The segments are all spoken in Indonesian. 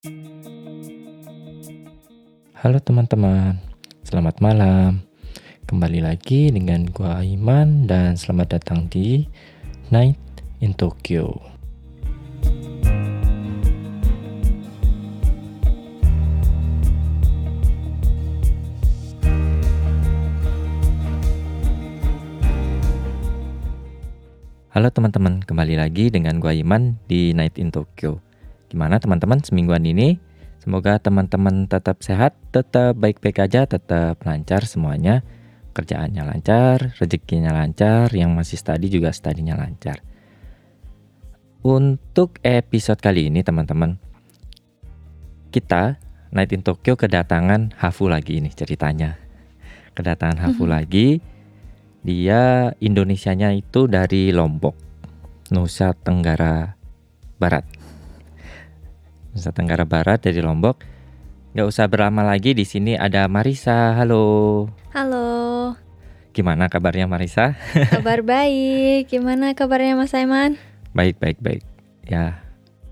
Halo teman-teman, selamat malam. Kembali lagi dengan gua Iman dan selamat datang di Night in Tokyo. Halo teman-teman, kembali lagi dengan gua Iman di Night in Tokyo. Gimana teman-teman semingguan ini? Semoga teman-teman tetap sehat, tetap baik-baik aja, tetap lancar semuanya. Kerjaannya lancar, rezekinya lancar, yang masih study juga studinya lancar. Untuk episode kali ini teman-teman, kita Night in Tokyo kedatangan Hafu lagi ini ceritanya. Kedatangan Hafu lagi. Dia Indonesianya itu dari Lombok, Nusa Tenggara Barat. Nusa Tenggara Barat dari Lombok. Gak usah berlama lagi di sini ada Marisa. Halo. Halo, Gimana kabarnya Marisa? kabar baik. Gimana kabarnya Mas Aiman? Baik, baik, baik. Ya,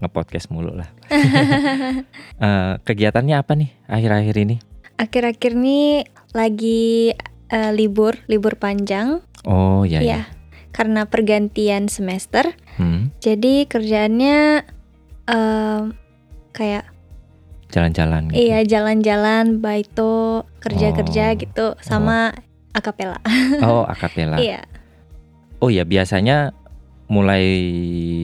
ngepodcast mulu lah. Eh, kegiatannya apa nih akhir-akhir ini? Akhir-akhir ini lagi eh, libur, libur panjang. Oh, ya, ya. ya, karena pergantian semester. Hmm, Jadi kerjaannya em, kayak jalan-jalan. gitu. iya jalan-jalan, baito, kerja-kerja Oh. gitu, sama akapela. Oh, akapela. Iya, Oh ya, biasanya mulai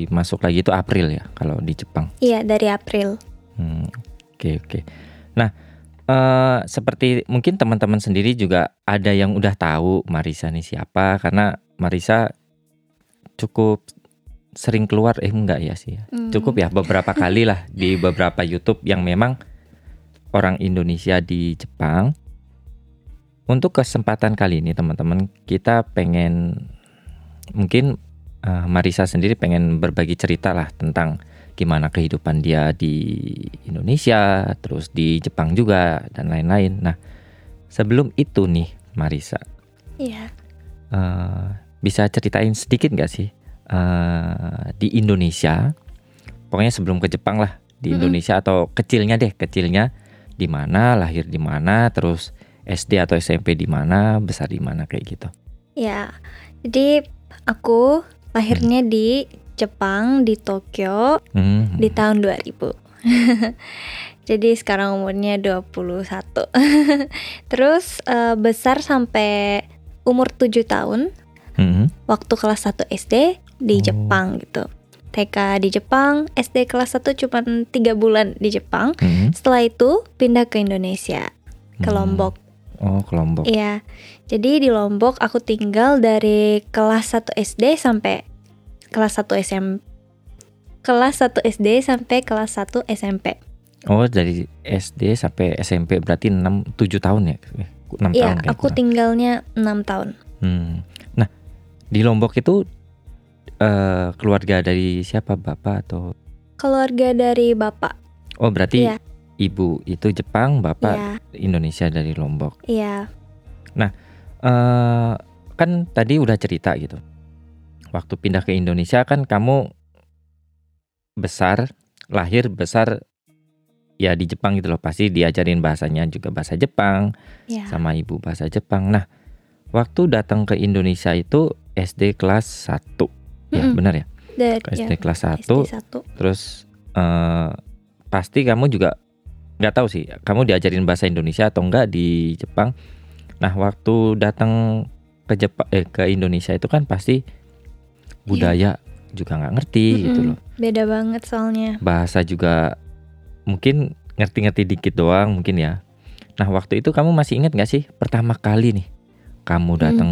masuk lagi itu April ya kalau di Jepang. iya dari April. Hmm, Oke oke. Nah, eh, seperti mungkin teman-teman sendiri juga ada yang udah tahu Marisa nih siapa karena Marisa cukup sering keluar eh enggak ya sih. ya. Hmm. Cukup ya beberapa kali lah di beberapa YouTube yang memang orang Indonesia di Jepang. Untuk kesempatan kali ini teman-teman kita pengen mungkin eh, Marisa sendiri pengen berbagi cerita lah tentang gimana kehidupan dia di Indonesia, terus di Jepang juga dan lain-lain. Nah, sebelum itu nih Marisa, Iya. eh, bisa ceritain sedikit nggak sih eh, di Indonesia? Pokoknya sebelum ke Jepang lah di. Indonesia atau kecilnya deh, kecilnya di mana, lahir di mana, terus SD atau SMP di mana, besar di mana kayak gitu. Ya, jadi aku lahirnya di Jepang, di Tokyo, Hmm, di tahun 2000. Jadi sekarang umurnya 21. Terus eh, besar sampai umur 7 tahun, hmm, waktu kelas 1 SD di Oh. Jepang gitu. TK di Jepang, SD kelas 1 cuma 3 bulan di Jepang. hmm, Setelah itu pindah ke Indonesia, ke hmm. Lombok. Oh, ke Lombok. Iya. Jadi di Lombok aku tinggal dari kelas 1 SD sampai kelas 1 SM kelas 1 SD sampai kelas 1 SMP. Oh, dari SD sampai SMP berarti 6 7 tahun ya? Eh, 6 Iya, tahun kayak aku kurang. tinggalnya 6 tahun. Hmm. Nah, di Lombok itu eh keluarga dari siapa? Bapak atau Keluarga dari bapak. Oh, berarti Iya. ibu itu Jepang, bapak Iya, Indonesia dari Lombok. iya. eh kan tadi udah cerita gitu. Waktu pindah ke Indonesia kan kamu besar, lahir besar ya di Jepang gitu loh. Pasti diajarin bahasanya juga bahasa Jepang. Iya. sama ibu bahasa Jepang. Nah, waktu datang ke Indonesia itu SD kelas 1. Ya, Mm-mm. benar ya? Dari SD ya, kelas 1. SD 1. Terus eh, pasti kamu juga nggak tahu sih, kamu diajarin bahasa Indonesia atau enggak di Jepang. Nah, waktu datang ke Jepang eh ke Indonesia itu kan pasti budaya juga nggak ngerti gitu Mm-mm. loh. Beda banget soalnya. Bahasa juga mungkin ngerti-ngerti dikit doang mungkin ya. Nah waktu itu kamu masih ingat gak sih pertama kali nih kamu datang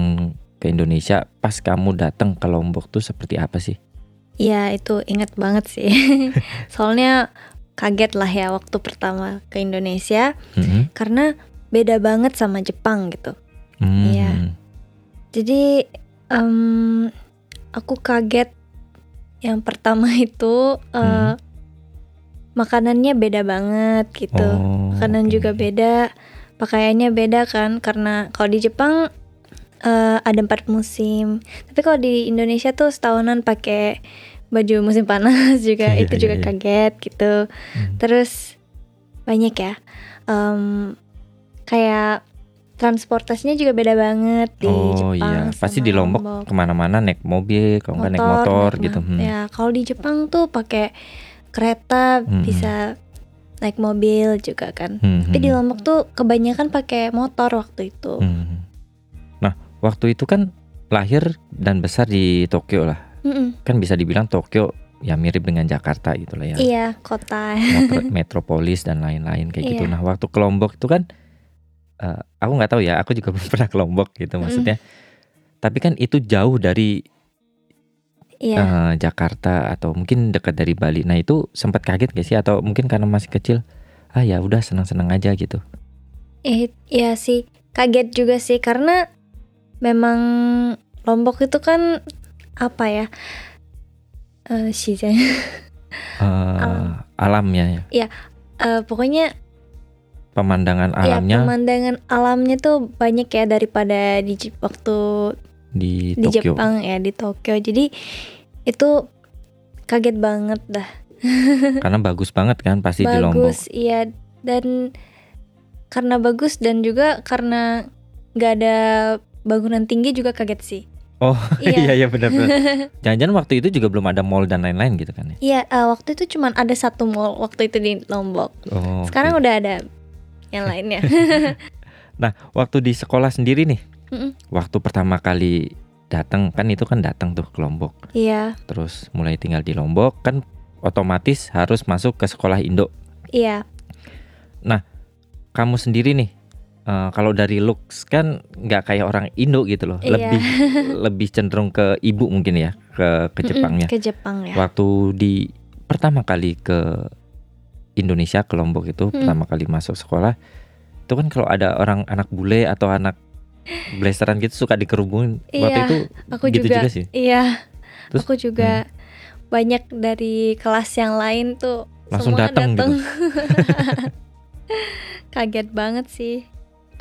ke Indonesia pas kamu datang ke Lombok tuh seperti apa sih? Iya, itu inget banget sih. soalnya kaget lah ya waktu pertama ke Indonesia Mhm. karena beda banget sama Jepang gitu. Hmm. Iya. Jadi em, aku kaget yang pertama itu eh, Hmm. makanannya beda banget gitu. Oh, Makanan oke. juga beda, pakaiannya beda kan karena kalau di Jepang eh, ada empat musim. Tapi kalau di Indonesia tuh setahunan pakai baju musim panas juga Iya, itu iya, juga iya. kaget gitu. Hmm. Terus banyak ya. Em, kayak transportasinya juga beda banget di oh Jepang. iya, pasti di Lombok ke mana-mana naik mobil, kalau nggak naik motor naik gitu. Hmm. Ya, kalau di Jepang tuh pakai kereta, Hmm. bisa naik mobil juga kan. Hmm, Tapi di hmm, Lombok tuh kebanyakan pakai motor waktu itu. hmm. Waktu itu kan lahir dan besar di Tokyo lah. Mm-mm. Kan bisa dibilang Tokyo ya mirip dengan Jakarta gitu lah ya. Iya, kota. Metro- metropolis dan lain-lain kayak gitu. Iya. Nah, waktu ke Lombok itu kan eh, aku nggak tahu ya, aku juga belum pernah ke Lombok gitu maksudnya. Tapi kan itu jauh dari Iya. eh, Jakarta atau mungkin dekat dari Bali. Nah, itu sempat kaget gak sih atau mungkin karena masih kecil? Ah ya udah senang-senang aja gitu. Eh, iya sih, kaget juga sih karena memang Lombok itu kan apa ya? Eh. Eh, Alam. alamnya ya. Eh, pokoknya Pemandangan ya alamnya pemandangan alamnya tuh banyak ya daripada di waktu di di Tokyo. Jepang ya di Tokyo. Jadi itu kaget banget dah. Karena bagus banget kan pasti di Lombok. bagus, iya dan karena bagus dan juga karena nggak ada bangunan tinggi juga kaget sih. Oh iya Iya. iya benar-benar. Jangan-jangan waktu itu juga belum ada mall dan lain-lain gitu kan ya? Iya, eh, waktu itu cuman ada satu mall waktu itu di Lombok. Oh. Sekarang oke. udah ada yang lainnya. Nah, waktu di sekolah sendiri nih, Mm-mm. waktu pertama kali datang kan itu kan datang tuh ke Lombok. Iya, Terus mulai tinggal di Lombok kan otomatis harus masuk ke sekolah Indo. iya, Kamu sendiri nih, eh, kalau dari looks kan nggak kayak orang Indo gitu loh, Iya. lebih lebih cenderung ke ibu mungkin ya, ke ke Mm-mm, Jepangnya. ke Jepang ya. Waktu di pertama kali ke Indonesia ke Lombok itu Hmm. pertama kali masuk sekolah, itu kan kalau ada orang anak bule atau anak blasteran gitu suka dikerubungin. Waktu Iya, itu Aku gitu juga, juga sih. iya, Terus, hmm. aku juga banyak dari kelas yang lain tuh Langsung semua datang gitu? Kaget banget sih.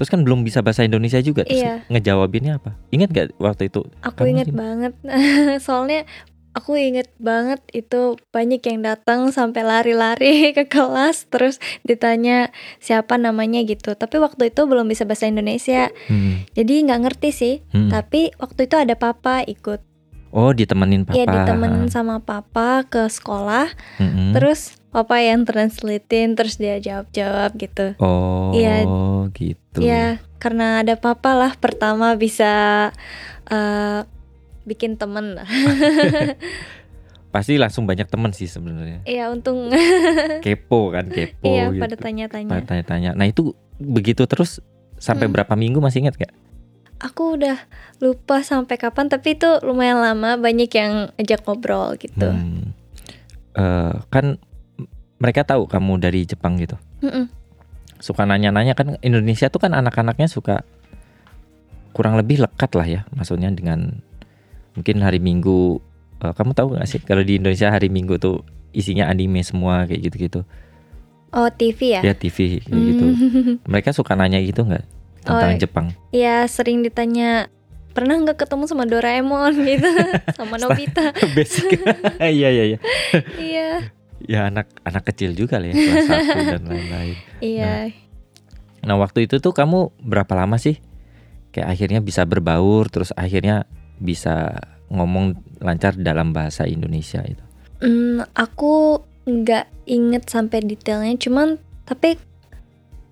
Terus kan belum bisa bahasa Indonesia juga. Terus Iya. ngejawabinnya apa? Ingat gak waktu itu? Aku inget banget, soalnya aku inget banget itu banyak yang datang sampai lari-lari ke kelas terus ditanya siapa namanya gitu. Tapi waktu itu belum bisa bahasa Indonesia, Hmm. jadi nggak ngerti sih. Hmm. Tapi waktu itu ada papa ikut, Oh ditemenin papa. ya ditemenin sama papa ke sekolah. Mm-mm. Terus papa yang translatein, terus dia jawab-jawab gitu. Oh Iya. gitu. Ya, karena ada papa lah pertama bisa eh, bikin temen lah. Pasti langsung banyak temen sih sebenarnya. Iya, untung Kepo kan kepo iya gitu. pada tanya-tanya. Pada tanya-tanya. Nah itu begitu terus sampai Hmm. berapa minggu masih ingat gak? Aku udah lupa sampai kapan, tapi itu lumayan lama. Banyak yang ajak ngobrol gitu. Hmm. Eh, kan mereka tahu kamu dari Jepang gitu. Mm-mm. Suka nanya-nanya kan Indonesia tuh kan anak-anaknya suka kurang lebih lekat lah ya, maksudnya dengan mungkin hari Minggu. eh, kamu tahu gak sih kalau di Indonesia hari Minggu tuh isinya anime semua kayak gitu-gitu. Oh TV ya? Ya TV kayak gitu. Hmm. Mereka suka nanya gitu nggak tentang Oh, Jepang? Iya sering ditanya pernah nggak ketemu sama Doraemon gitu, sama Nobita. Basic. Iya iya iya. iya, Ya anak anak kecil juga lah ya kelas satu dan lain-lain. iya. Nah waktu itu tuh kamu berapa lama sih? Kayak akhirnya bisa berbaur terus akhirnya bisa ngomong lancar dalam bahasa Indonesia itu. Hmm, aku nggak inget sampai detailnya, cuman tapi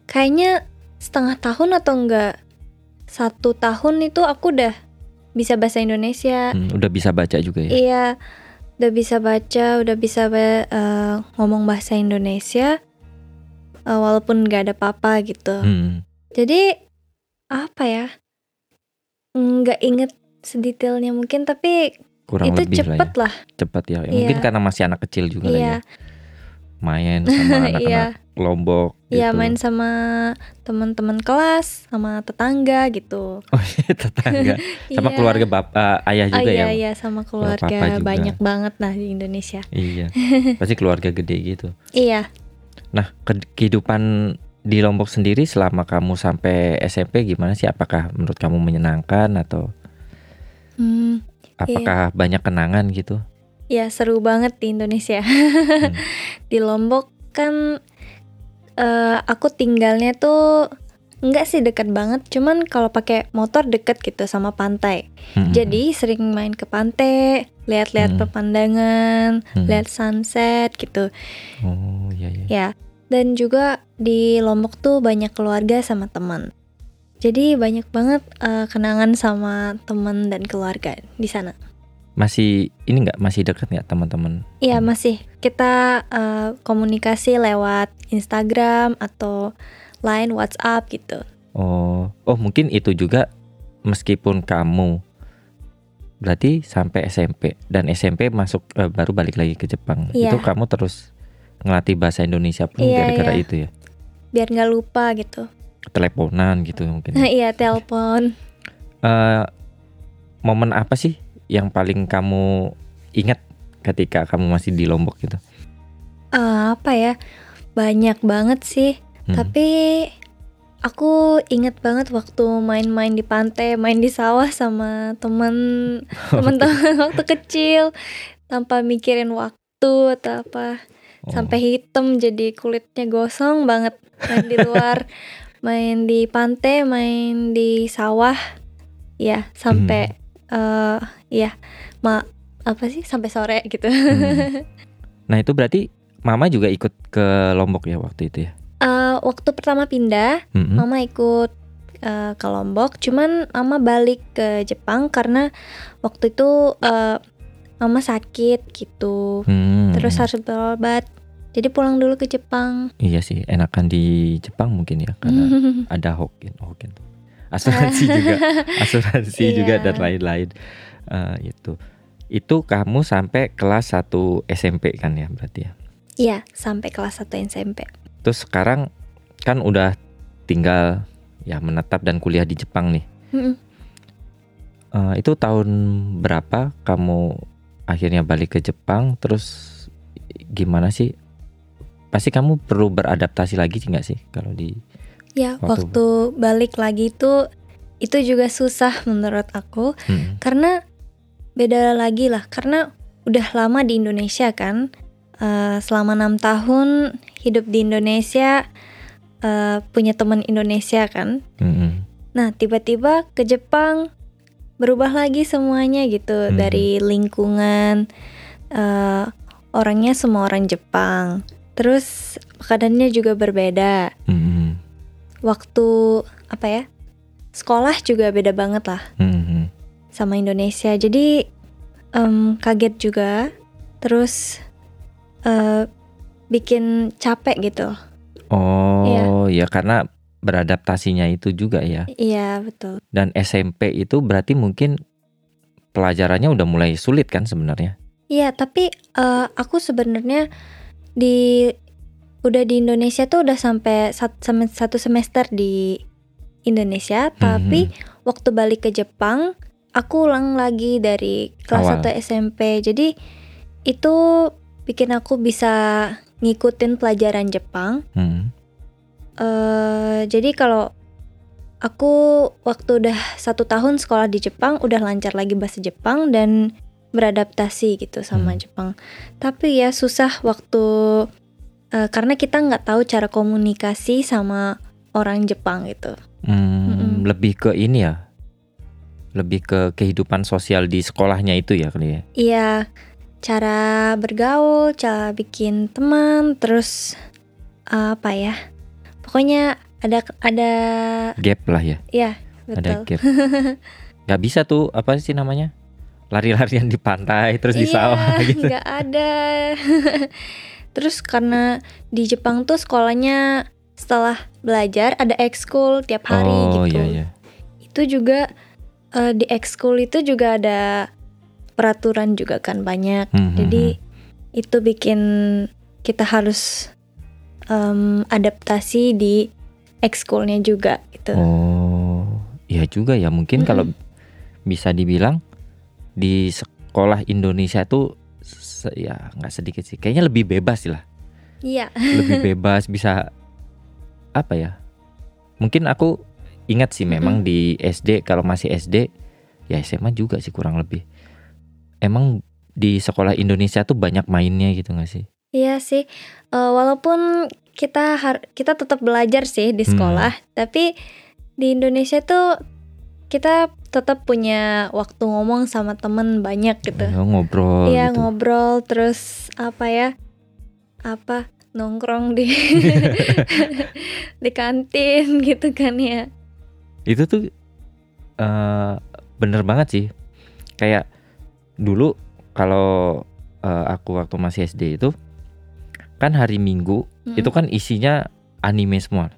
kayaknya setengah tahun atau enggak satu tahun itu aku udah bisa bahasa Indonesia. Hmm, udah bisa baca juga ya. Iya, udah bisa baca, udah bisa eh, ngomong bahasa Indonesia, eh, walaupun nggak ada papa gitu. Hmm. Jadi apa ya? Nggak inget sedetailnya mungkin, tapi Kurang itu lebih lah ya. cepet lah. Cepat ya. Ya, Iya. Mungkin karena masih anak kecil juga lah ya. Iya, Main sama anak-anak iya, Lombok gitu. iya main sama teman-teman kelas, sama tetangga gitu. Oh iya tetangga. Sama Iya. keluarga bapak ayah Ah, juga iya, ya. iya sama keluarga juga. banyak banget nah di Indonesia. Iya. Pasti keluarga gede gitu. Iya, Nah, ke- kehidupan di Lombok sendiri selama kamu sampai SMP gimana sih? Apakah menurut kamu menyenangkan atau hmm, apakah banyak kenangan gitu? Ya seru banget di Indonesia. Hmm. di Lombok kan eh, aku tinggalnya tuh enggak sih dekat banget, cuman kalau pakai motor deket gitu sama pantai. Mm-mm. Jadi sering main ke pantai, lihat-lihat Hmm. pemandangan, Hmm. lihat sunset gitu. Oh iya iya. Ya, dan juga di Lombok tuh banyak keluarga sama teman. Jadi banyak banget eh, kenangan sama teman dan keluarga di sana. Masih ini nggak masih dekat nggak teman-teman? Iya Hmm. masih kita eh, komunikasi lewat Instagram atau Line, WhatsApp gitu. Oh, oh mungkin itu juga meskipun kamu berarti sampai SMP dan SMP masuk eh, baru balik lagi ke Jepang. Iya. Itu kamu terus ngelatih bahasa Indonesia pun Iya, gara-gara iya. itu ya. Biar nggak lupa gitu. Teleponan gitu mungkin. Iya telepon. Eh, momen apa sih yang paling kamu ingat ketika kamu masih di Lombok gitu? Eh, apa ya? Banyak banget sih. Hmm. Tapi aku inget banget waktu main-main di pantai, main di sawah sama teman teman-teman waktu kecil tanpa mikirin waktu atau apa. Oh. Sampai hitam jadi kulitnya gosong banget main di luar, main di pantai, main di sawah. Ya, sampai eh ya, ma apa sih sampai sore gitu. Hmm. Nah itu berarti Mama juga ikut ke Lombok ya waktu itu ya? Eh, waktu pertama pindah Mm-mm. Mama ikut eh, ke Lombok, cuman Mama balik ke Jepang karena waktu itu eh, Mama sakit gitu, Hmm. terus harus berobat. Jadi pulang dulu ke Jepang. Iya sih, enakan di Jepang mungkin ya karena ada Hokin, Hokin. Asuransi juga, asuransi Iya. juga dan lain-lain. Eh, itu. Itu kamu sampai kelas 1 SMP kan ya berarti ya. Iya, sampai kelas 1 SMP. Terus sekarang kan udah tinggal ya menetap dan kuliah di Jepang nih. Mm-mm. Eh, itu tahun berapa kamu akhirnya balik ke Jepang? Terus gimana sih? Pasti kamu perlu beradaptasi lagi sih nggak sih kalau di Ya, Waktu- waktu balik lagi itu itu juga susah menurut aku Hmm. karena beda lagi lah karena udah lama di Indonesia kan Eh, selama enam tahun hidup di Indonesia eh, punya teman Indonesia kan Mm-mm. nah tiba-tiba ke Jepang berubah lagi semuanya gitu Hmm. dari lingkungan eh, orangnya semua orang Jepang terus makanannya juga berbeda Mm-mm. Waktu apa ya sekolah juga beda banget lah Mm-mm. sama Indonesia. Jadi em, kaget juga, terus eh, bikin capek gitu. Oh, ya karena beradaptasinya itu juga ya. Iya betul. Dan SMP itu berarti mungkin pelajarannya udah mulai sulit kan sebenarnya. Iya tapi eh, aku sebenarnya di udah di Indonesia tuh udah sampai satu semester di Indonesia, tapi Mhm. waktu balik ke Jepang aku ulang lagi dari kelas Awal. 1 SMP. Jadi itu bikin aku bisa ngikutin pelajaran Jepang. Hmm. eh jadi kalau aku waktu udah satu tahun sekolah di Jepang udah lancar lagi bahasa Jepang dan beradaptasi gitu sama Hmm. Jepang. Tapi ya susah waktu eh, karena kita nggak tahu cara komunikasi sama orang Jepang gitu. Hmm, Mm-mm. lebih ke ini ya. Lebih ke kehidupan sosial di sekolahnya itu ya kali ya. Iya, cara bergaul, cara bikin teman, terus eh, apa ya? Pokoknya ada ada Gap lah ya, ya ada betul. gap. Gak bisa tuh apa sih namanya? Lari-larian di pantai terus di Iya, sawah gitu. nggak ada. Terus karena di Jepang tuh sekolahnya setelah belajar ada ekskul tiap hari oh gitu. iya iya. Itu juga eh, di ekskul itu juga ada peraturan juga kan banyak. Hmm, hmm, Jadi itu bikin kita harus em, adaptasi di ekskulnya juga gitu. Oh, iya juga ya. Mungkin Mm-mm. kalau bisa dibilang di sekolah Indonesia tuh ya nggak sedikit sih. Kayaknya lebih bebas sih lah. Iya. Lebih bebas bisa apa ya? Mungkin aku ingat sih memang di SD kalau masih SD ya SMA juga sih kurang lebih. Emang di sekolah Indonesia tuh banyak mainnya gitu nggak sih? Iya sih, Eh, walaupun kita har kita tetap belajar sih di Hmm. sekolah, tapi di Indonesia tuh kita tetap punya waktu ngomong sama temen banyak gitu. Ya, ngobrol Iya gitu. ngobrol terus apa ya apa nongkrong di di kantin gitu kan ya. Itu tuh eh bener banget sih. Kayak dulu kalau eh, aku waktu masih SD itu kan hari Minggu Mm-mm. itu kan isinya anime semua.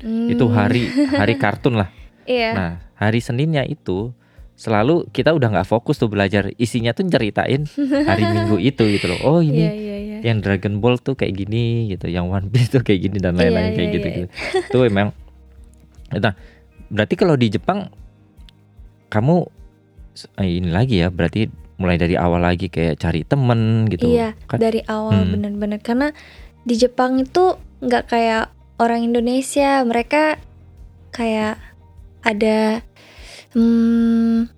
Itu Hmm, hari hari kartun lah. Iya. Nah, hari Seninnya itu selalu kita udah nggak fokus tuh belajar. Isinya tuh ceritain hari Minggu itu gitu loh. Oh, ini Iya iya iya. yang Dragon Ball tuh kayak gini gitu, yang One Piece tuh kayak gini dan lain-lain Iya, kayak iya, gitu iya. gitu. Itu emang Nah, berarti kalau di Jepang kamu eh, ini lagi ya, berarti mulai dari awal lagi kayak cari temen gitu. Iya, Kan- dari awal Hmm. bener-bener karena di Jepang itu nggak kayak orang Indonesia, mereka kayak ada hmm,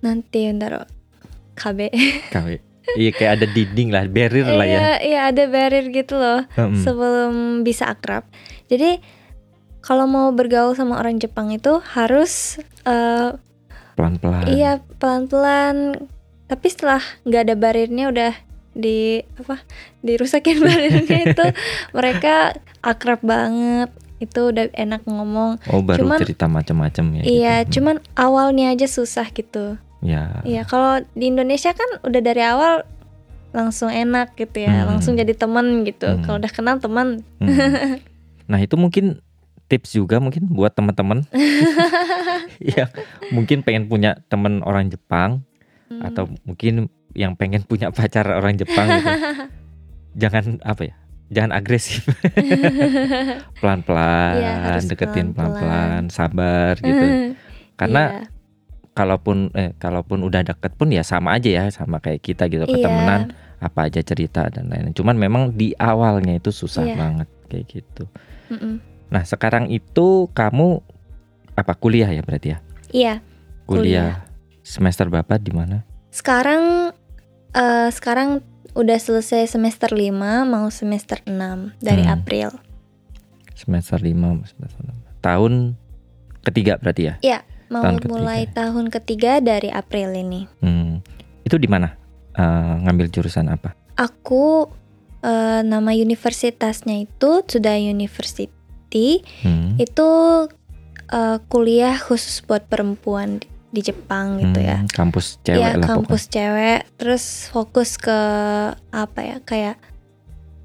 nanti ntar kabe. Kawe. Iya kayak ada dinding lah, barrier lah ya. Iya, iya ada barrier gitu loh Mm-mm. sebelum bisa akrab. Jadi kalau mau bergaul sama orang Jepang itu harus eh, Pelan-pelan. iya pelan-pelan. Tapi setelah nggak ada bariernya udah di apa dirusakin bariernya itu mereka akrab banget. Itu udah enak ngomong. Oh, baru Cuman- cerita macam-macam ya. iya, gitu. cuman awalnya aja susah gitu. Ya. Iya, kalau di Indonesia kan udah dari awal langsung enak gitu ya, Hmm. langsung jadi teman gitu. Hmm. Kalau udah kenal teman, Hmm. Nah itu mungkin tips juga mungkin buat teman-teman yang mungkin pengen punya teman orang Jepang hmm, atau mungkin yang pengen punya pacar orang Jepang gitu. Jangan apa ya? Jangan agresif. Pelan-pelan, harus deketin pelan-pelan. sabar gitu. Karena Iya, kalaupun eh kalaupun udah deket pun ya sama aja ya sama kayak kita gitu iya, ketemenan apa aja cerita dan lain-lain. Cuman memang di awalnya itu susah Iya. banget kayak gitu. mm-mm. Nah, sekarang itu kamu apa kuliah ya berarti ya? iya. Kuliah, semester berapa di mana? Sekarang eh sekarang udah selesai semester 5 mau semester 6 dari Hmm. April. Semester 5, semester 6. Tahun ketiga berarti ya? Mau Tahun ketiga. mulai tahun ketiga dari April ini. Hmm. Itu di mana? Eh, ngambil jurusan apa? Aku eh, nama universitasnya itu Tsuda University. Hmm. Itu eh, kuliah khusus buat perempuan di, Jepang gitu ya. Hmm, Kampus cewek Iya, lah kampus cewek. Terus fokus ke apa ya? Kayak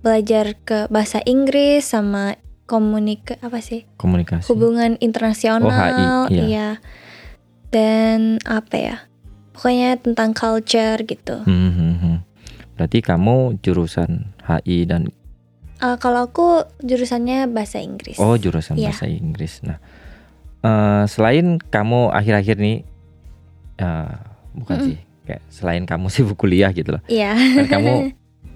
belajar ke bahasa Inggris sama komunika apa sih? pokoknya. Komunikasi. Hubungan internasional. Oh, HI, iya. iya. Dan apa ya? Pokoknya tentang culture gitu. Hmm, hmm, hmm. Berarti kamu jurusan HI dan Eh, kalau aku jurusannya bahasa Inggris. oh jurusan Iya. bahasa Inggris. Nah, eh, selain kamu akhir-akhir ini eh, bukan Mm-mm. sih, kayak selain kamu sibuk kuliah gitu loh. Iya. Kan kamu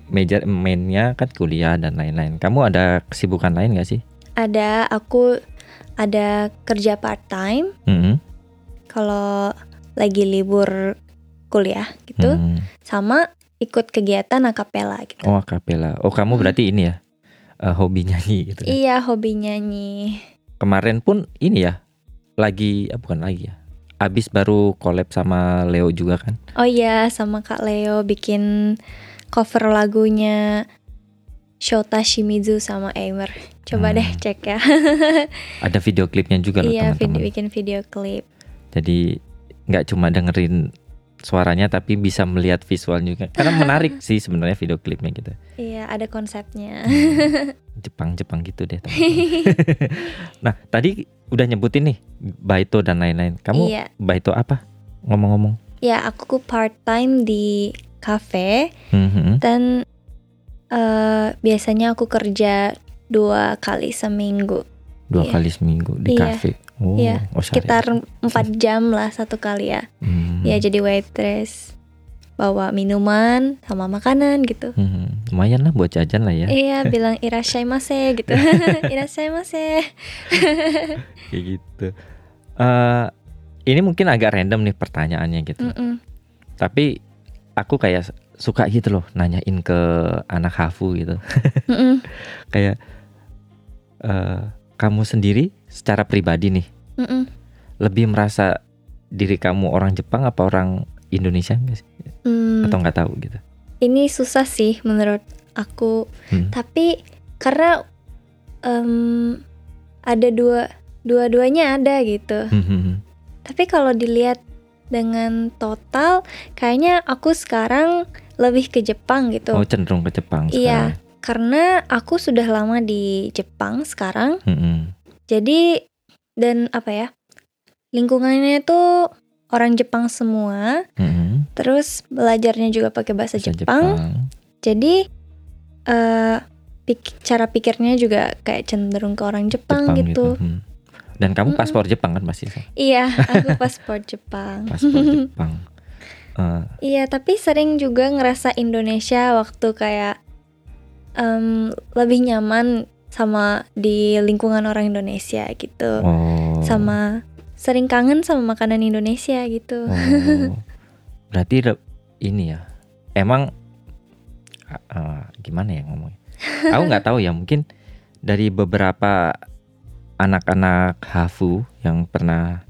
major mainnya kan kuliah dan lain-lain. Kamu ada kesibukan lain gak sih? ada aku ada kerja part time Hmm, kalau lagi libur kuliah gitu. hmm. Sama ikut kegiatan akapela gitu. Oh kapela. Oh kamu berarti ini ya eh, hobi nyanyi gitu. kan? Iya, hobi nyanyi. Kemarin pun ini ya lagi, ah, bukan lagi ya. Abis baru collab sama Leo juga kan? Oh iya, sama Kak Leo bikin cover lagunya Shota Shimizu sama Aimer. Coba Hmm. deh cek ya. Ada video klipnya juga loh iya, teman-teman. video, bikin video klip. Jadi nggak cuma dengerin suaranya tapi bisa melihat visual juga. Karena menarik sih sebenarnya video klipnya gitu. Iya, ada konsepnya. Jepang-Jepang gitu deh teman-teman. nah tadi udah nyebutin nih Baito dan lain-lain. Kamu Iya. Baito apa? Ngomong-ngomong. Ya, aku part time di cafe Mhm. dan eh, biasanya aku kerja dua kali seminggu. Dua Iya. kali seminggu di Iya. kafe. Oh, Iya, oh, syariah. Sekitar empat jam lah satu kali ya. Hmm. Ya jadi waitress bawa minuman sama makanan gitu. Hmm, lumayan lah buat jajan lah ya. Iya, bilang irashaimase gitu. irashaimase. Kayak gitu. Eh ini mungkin agak random nih pertanyaannya gitu. Mm-mm. Tapi aku kayak suka gitu loh nanyain ke anak Hafu gitu. Mm-mm. kayak eh, kamu sendiri secara pribadi nih Mm-mm. lebih merasa diri kamu orang Jepang apa orang Indonesia nggak sih? Hmm, atau nggak tahu gitu? ini susah sih menurut aku. Hmm. Tapi karena em, ada dua dua-duanya ada gitu. Hmm, hmm, hmm. Tapi kalau dilihat dengan total, kayaknya aku sekarang lebih ke Jepang gitu. Oh cenderung ke Jepang Iya, sekarang. karena aku sudah lama di Jepang sekarang. Hmm, hmm. Jadi dan apa ya? Lingkungannya itu orang Jepang semua. Hmm, hmm. Terus belajarnya juga pakai bahasa Bahasa Jepang. Jadi eh pik- cara pikirnya juga kayak cenderung ke orang Jepang, gitu. Hmm. Dan kamu Mm-mm. paspor Jepang kan pasti? Iya, aku paspor Jepang. paspor Jepang. Eh, Iya, tapi sering juga ngerasa Indonesia waktu kayak em, lebih nyaman sama di lingkungan orang Indonesia gitu. oh. Sama sering kangen sama makanan Indonesia gitu. Oh. Berarti ini ya. Emang uh, gimana ya ngomongnya? Aku nggak tahu ya, mungkin dari beberapa anak-anak Hafu yang pernah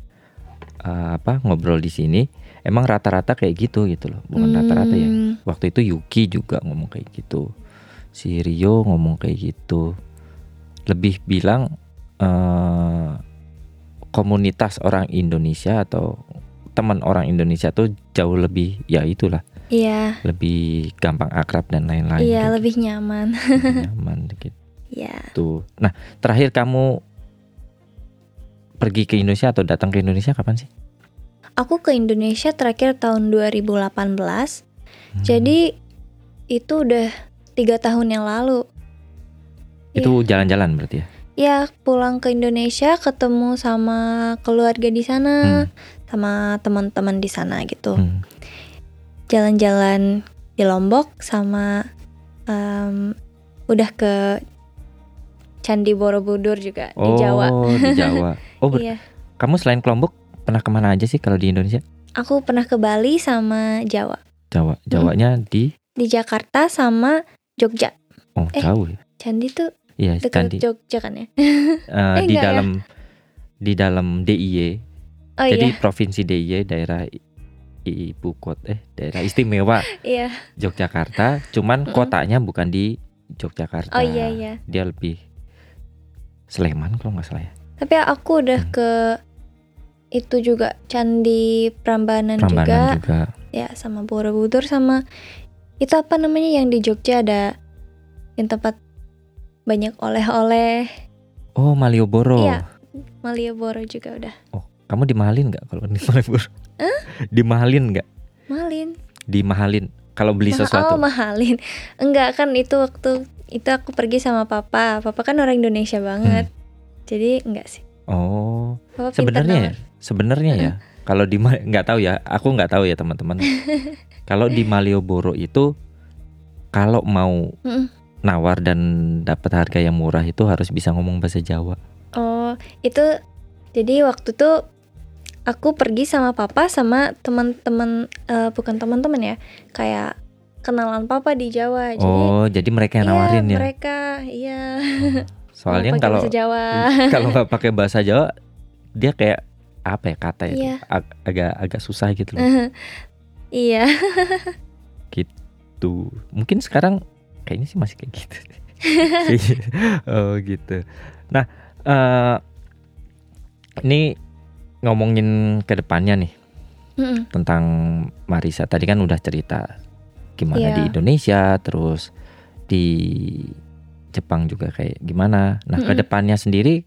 uh, apa ngobrol di sini, emang rata-rata kayak gitu gitu loh. Bukan rata-rata ya. Hmm, Waktu itu Yuki juga ngomong kayak gitu. Si Rio ngomong kayak gitu. Lebih bilang eh, komunitas orang Indonesia atau teman orang Indonesia tuh jauh lebih ya itulah Iya, lebih gampang akrab dan lain-lain. iya gitu. lebih nyaman. Lebih nyaman Iya. gitu. Nah terakhir kamu pergi ke Indonesia atau datang ke Indonesia kapan sih? Aku ke Indonesia terakhir tahun 2018. Hmm. Jadi itu udah tiga tahun yang lalu. Itu jalan-jalan berarti ya? Ya pulang ke Indonesia ketemu sama keluarga di sana, sama teman-teman di sana gitu. Hmm. Jalan-jalan di Lombok sama em, udah ke Candi Borobudur juga di Jawa. Oh di Jawa. Oh ber- Iya. kamu selain ke Lombok pernah ke mana aja sih kalau di Indonesia? Aku pernah ke Bali sama Jawa. Jawa, Jawanya di Di Jakarta sama Jogja. oh Eh, jauh ya. Candi tuh Iya, dekat Candi. Jogja kan ya? Eh, eh, di enggak ya? dalam di dalam DIY. Oh Jadi iya, provinsi DIY daerah ibu kota eh daerah istimewa iya. Yogyakarta, cuman Mm-mm. kotanya bukan di Yogyakarta. Oh iya iya. Dia lebih Sleman kalau nggak salah ya. Tapi aku udah Hmm. ke itu juga Candi Prambanan, Prambanan juga. juga. Ya, sama Borobudur sama itu apa namanya yang di Jogja ada yang tempat banyak oleh-oleh. Oh, Malioboro. Iya. Malioboro juga udah. Oh, kamu dimahalin nggak kalau di Malioboro? Dimahalin nggak? Malin. Dimahalin kalau beli Maha- sesuatu. Oh, mahalin. Enggak kan itu waktu itu aku pergi sama papa. Papa kan orang Indonesia banget. Jadi enggak sih. Oh, Papa pintar sebenarnya ya, sebenarnya ya. Kalau di nggak tahu ya, aku nggak tahu ya teman-teman. kalau di Malioboro itu kalau mau Mm-mm. Nawar dan dapat harga yang murah itu harus bisa ngomong bahasa Jawa. Oh, itu jadi waktu tuh aku pergi sama papa sama teman-teman eh, bukan teman-teman ya, kayak kenalan papa di Jawa. Jadi oh, jadi mereka yang iya, nawarin ya. mereka iya. Soalnya mau pakai kalau Jawa. kalau nggak pakai bahasa Jawa, dia kayak apa ya kata ya? Iya. ag- agak agak susah gitu loh. iya. Tuh, mungkin sekarang kayaknya sih masih kayak gitu. Gitu. oh gitu. Nah, eh ini ngomongin ke depannya nih Mm-mm. tentang Marisa. Tadi kan udah cerita gimana Iya. di Indonesia, terus di Jepang juga kayak gimana. Nah, ke Mm-mm. depannya sendiri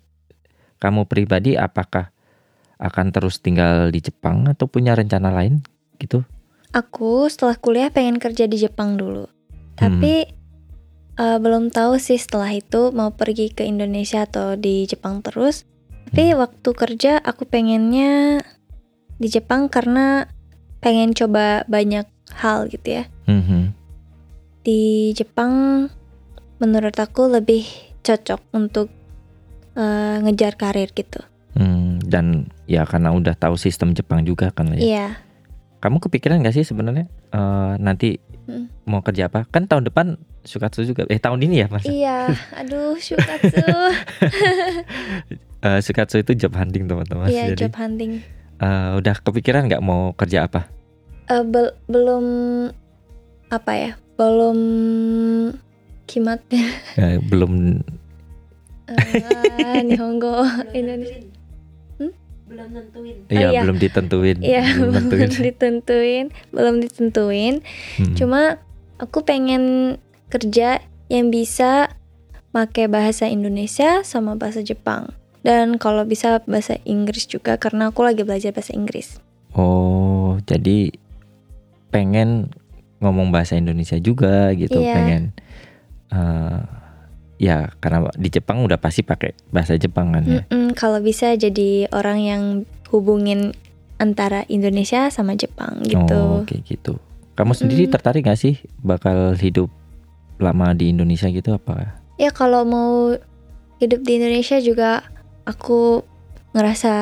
kamu pribadi apakah akan terus tinggal di Jepang atau punya rencana lain gitu? Aku setelah kuliah pengen kerja di Jepang dulu. Hmm. Eh, belum tahu sih setelah itu mau pergi ke Indonesia atau di Jepang terus. Tapi waktu kerja aku pengennya di Jepang karena pengen coba banyak hal gitu ya. Mhm. Di Jepang menurut aku lebih cocok untuk eh, ngejar karir gitu. Hmm, dan ya karena udah tahu sistem Jepang juga kan ya. Iya. Kamu kepikiran gak sih sebenarnya eh, nanti Hmm. mau kerja apa? Kan tahun depan Sukatsu juga. Eh tahun ini ya mas? Iya, aduh, syukatsu. Eh, Sukatsu itu job hunting teman-teman. Iya, Jadi job hunting. eh, udah kepikiran nggak mau kerja apa? Eh, bel- belum apa ya? Belum kimat ya. Eh, belum. Ah, Nihongo Indonesia. Belum nentuin Iya iya. belum ditentuin. Iya, belum ditentuin, belum ditentuin. Hmm. Cuma aku pengen kerja yang bisa pakai bahasa Indonesia sama bahasa Jepang. Dan kalau bisa bahasa Inggris juga karena aku lagi belajar bahasa Inggris. Oh jadi pengen ngomong bahasa Indonesia juga gitu, Iya. pengen. eh, ya karena di Jepang udah pasti pakai bahasa Jepang kan ya. Mm-mm, kalau bisa jadi orang yang hubungin antara Indonesia sama Jepang gitu. Oh kayak gitu. Kamu sendiri Mm. tertarik gak sih bakal hidup lama di Indonesia gitu apa? Ya kalau mau hidup di Indonesia juga aku ngerasa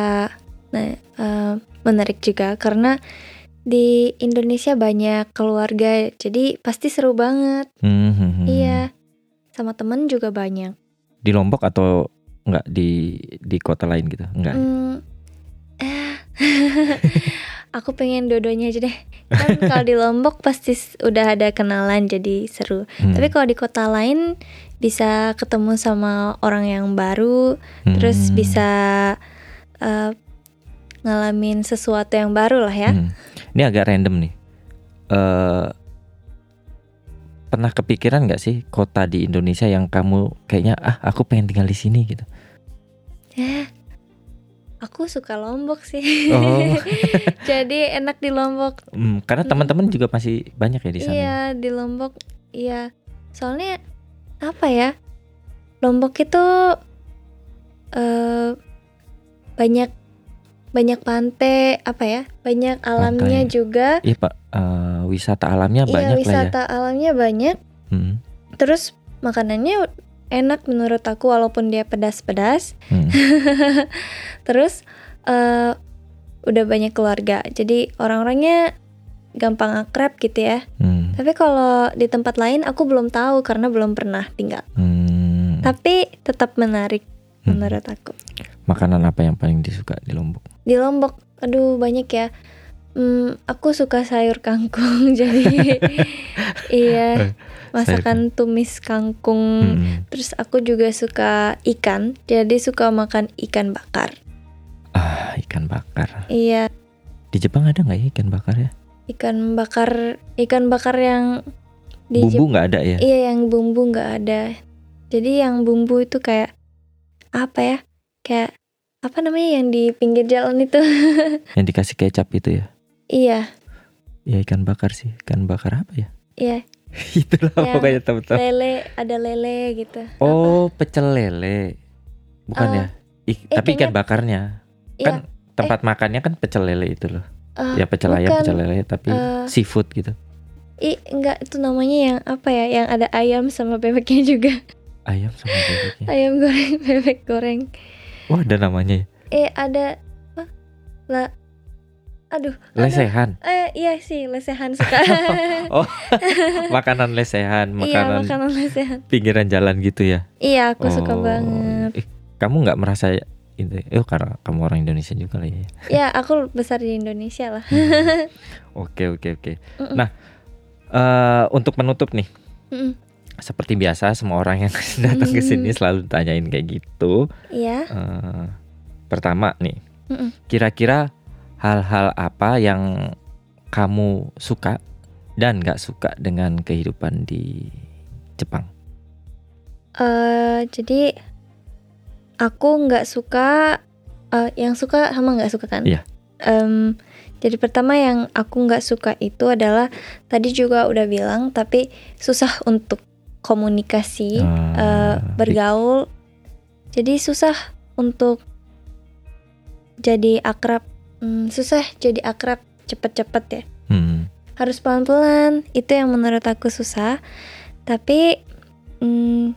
nah, eh, menarik juga karena di Indonesia banyak keluarga jadi pasti seru banget. Hmm, hmm, hmm. Iya. Sama temen juga banyak. Di Lombok atau enggak di di kota lain gitu? Enggak. Hmm, eh, aku pengen dua-duanya aja deh. Kan kalau di Lombok pasti udah ada kenalan jadi seru. Hmm, Tapi kalau di kota lain bisa ketemu sama orang yang baru, terus hmm, bisa eh, ngalamin sesuatu yang baru lah ya. hmm. Ini agak random nih. eh pernah kepikiran nggak sih kota di Indonesia yang kamu kayaknya ah aku pengen tinggal di sini gitu? Eh, aku suka Lombok sih. Oh. jadi enak di Lombok. Hmm, karena Hmm. teman-teman juga masih banyak ya di sana. Iya di Lombok, iya. Soalnya apa ya? Lombok itu eh banyak banyak pantai, apa ya? Banyak alamnya Pantai. juga. Iya pak, eh, wisata alamnya Iya banyak lah ya. wisata alamnya banyak. Hmm, Terus makanannya enak menurut aku walaupun dia pedas-pedas. hmm. Terus eh udah banyak keluarga, jadi orang-orangnya gampang akrab gitu ya. hmm, Tapi kalau di tempat lain aku belum tahu karena belum pernah tinggal. hmm. Tapi tetap menarik Hmm. menurut aku. Makanan apa yang paling disuka di Lombok? Di Lombok, aduh banyak ya. Hmm, aku suka sayur kangkung jadi iya masakan tumis kangkung. Hmm. Terus aku juga suka ikan, jadi suka makan ikan bakar. Ah, ikan bakar. Iya, Di Jepang ada nggak ya ikan bakar ya? ikan bakar, ikan bakar yang di Bumbu nggak ada ya? Iya, yang bumbu nggak ada. Jadi yang bumbu itu kayak apa ya? Kayak apa namanya yang di pinggir jalan itu? Yang dikasih kecap itu ya? Iya, Ya ikan bakar sih. Ikan bakar apa ya? iya. Itulah Yang pokoknya teman-teman. Lele, ada lele gitu. Oh, pecel lele. Bukan Eh, ya? Ik- eh, tapi ikan bakarnya. Iya, Kan tempat makannya kan pecel lele itu loh. eh, ya pecel ayam, bukan. pecel lele tapi eh, seafood gitu. Ih, enggak itu namanya yang apa ya? Yang ada ayam sama bebeknya juga. Ayam sama bebeknya. Ayam goreng, bebek goreng. Wah, ada namanya. ya? Eh, ada apa? La Aduh, aduh. Lesehan. Eh, iya sih, lesehan suka. Oh, makanan lesehan, iya, makanan makanan lesehan. pinggiran jalan gitu ya. Iya, aku suka Oh, banget. eh, kamu nggak merasa itu? Eh, karena kamu orang Indonesia juga lah ya. Ya, aku besar di Indonesia lah. Oke, oke, oke. Mm-mm. Nah, eh untuk menutup nih, Mm-mm. seperti biasa semua orang yang datang ke sini Mm. selalu tanyain kayak gitu. Iya. Eh, pertama nih, Mm-mm. kira-kira hal-hal apa yang kamu suka dan nggak suka dengan kehidupan di Jepang? Eh, jadi aku nggak suka eh, yang suka sama nggak suka kan? Iya. Em, jadi pertama yang aku nggak suka itu adalah tadi juga udah bilang tapi susah untuk komunikasi, Ah, eh, bergaul. Jadi susah untuk jadi akrab. Hmm, susah jadi akrab cepet-cepet ya. Hmm, harus pelan-pelan itu yang menurut aku susah tapi mm,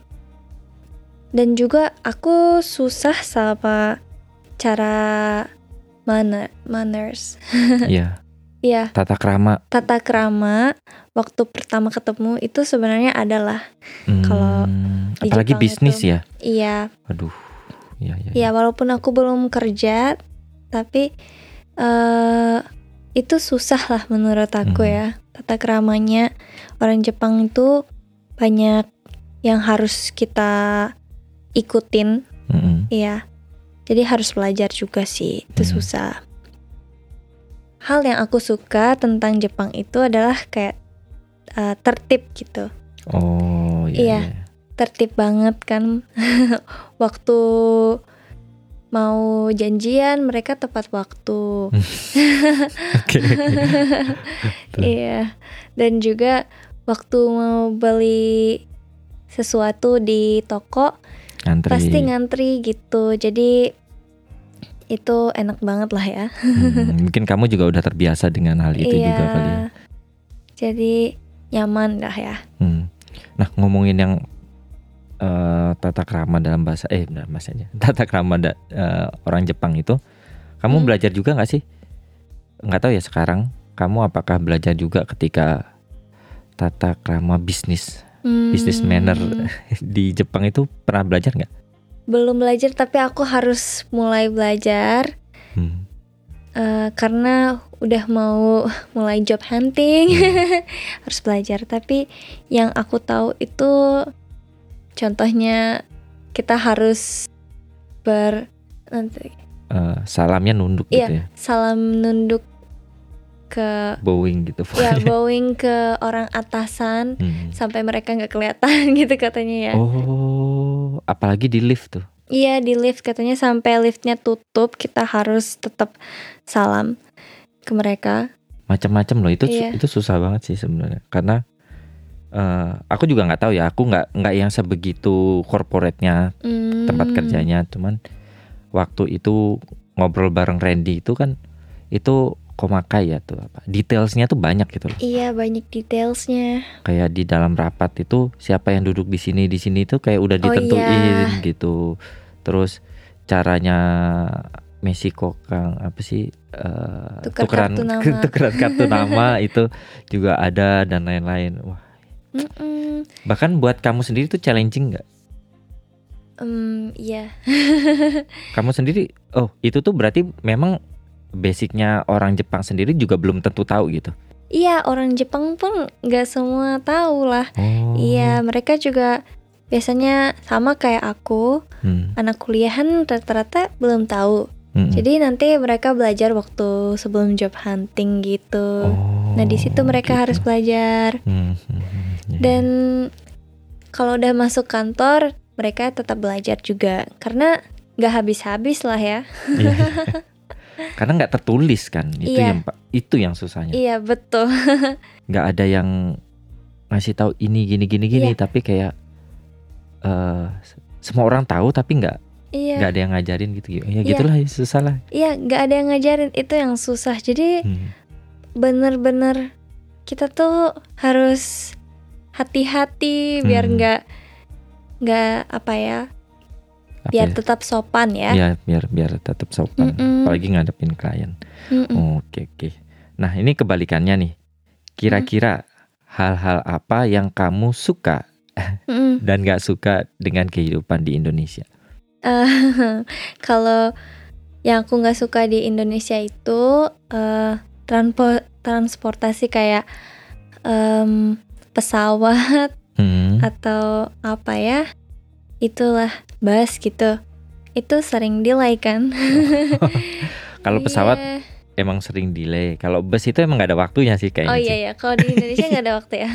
dan juga aku susah sama cara manner manners Iya, ya tata krama. tata krama waktu pertama ketemu itu sebenarnya adalah Kalau Hmm, di apalagi Jepang bisnis itu- ya. iya Aduh. Ya ya. ya walaupun aku belum kerja tapi eh itu susah lah menurut aku Hmm. ya tata keramanya orang Jepang itu banyak yang harus kita ikutin Mm-mm. Iya. Jadi harus belajar juga sih. Itu Hmm. susah. Hal yang aku suka tentang Jepang itu adalah kayak uh, tertib gitu. Oh iya. Iya. iya. Tertib banget kan. waktu mau janjian mereka tepat waktu. Oke. Betul. Iya. Dan juga waktu mau beli sesuatu di toko Ngantri. pasti ngantri gitu. Jadi itu enak banget lah ya. Hmm, mungkin kamu juga udah terbiasa dengan hal itu iya. juga kali ya. Jadi nyaman lah ya. Hmm. Nah ngomongin yang eh, tata krama dalam bahasa eh dalam bahasanya tata krama da- eh, orang Jepang itu, kamu Hmm. belajar juga nggak sih? Nggak tahu ya sekarang. Kamu apakah belajar juga ketika tata krama bisnis Hmm, manner. di Jepang itu pernah belajar nggak? Belum belajar tapi aku harus mulai belajar Hmm. eh, karena udah mau mulai job hunting. Hmm. harus belajar. Tapi yang aku tahu itu contohnya kita harus ber nanti Eh, salamnya nunduk Iya. gitu ya, salam nunduk ke bowing gitu. ya bowing ke orang atasan Hmm. sampai mereka nggak kelihatan gitu katanya ya. Oh, apalagi di lift tuh. Iya di lift katanya sampai liftnya tutup kita harus tetap salam ke mereka. macam-macam loh itu Iya. itu susah banget sih sebenarnya karena eh, aku juga nggak tahu ya aku nggak nggak yang sebegitu corporate-nya Hmm. tempat kerjanya cuman waktu itu ngobrol bareng Randy itu kan itu komakai ya tuh apa detailsnya tuh banyak gitu loh Iya banyak detailsnya. kayak di dalam rapat itu siapa yang duduk di sini di sini itu kayak udah Oh, ditentuin iya. gitu terus caranya Meksiko Kang apa sih eh, Tukar tukeran kartu nama. tukeran kartu nama itu juga ada dan lain-lain wah Mm-mm. bahkan buat kamu sendiri tuh challenging nggak Em, iya. kamu sendiri oh itu tuh berarti memang basicnya orang Jepang sendiri juga belum tentu tahu gitu Iya orang Jepang pun nggak semua tahu lah. oh Iya mereka juga biasanya sama kayak aku Hmm, anak kuliahan rata-rata belum tahu. Hmm. Jadi nanti mereka belajar waktu sebelum job hunting gitu. Oh, Nah di situ mereka gitu. harus belajar. Hmm, hmm, hmm, iya. Dan kalau udah masuk kantor, mereka tetap belajar juga karena nggak habis-habis lah ya. Iya. Karena nggak tertulis kan, itu Iya. yang itu yang susahnya. Iya betul. Nggak ada yang ngasih tahu ini gini gini gini, Iya. tapi kayak eh semua orang tahu tapi nggak Iya, nggak ada yang ngajarin gitu. Ya Iya. gitulah susah lah. iya nggak ada yang ngajarin itu yang susah. Jadi Hmm. bener-bener kita tuh harus hati-hati biar Hmm. nggak nggak apa ya, Apa biar ya? tetap sopan ya. Iya, biar biar tetap sopan, Mm-mm. apalagi ngadepin klien. Mm-mm. Oke oke. Nah ini kebalikannya nih. Kira-kira hal-hal apa yang kamu suka dan nggak suka dengan kehidupan di Indonesia? Eh, kalau yang aku nggak suka di Indonesia itu eh, transpo- transportasi kayak em, pesawat Hmm. atau apa ya itulah bus gitu itu sering delay kan Kalau pesawat Iya. emang sering delay. Kalau bus itu emang nggak ada waktunya sih kayaknya. oh iya ya kalau di Indonesia nggak ada waktu ya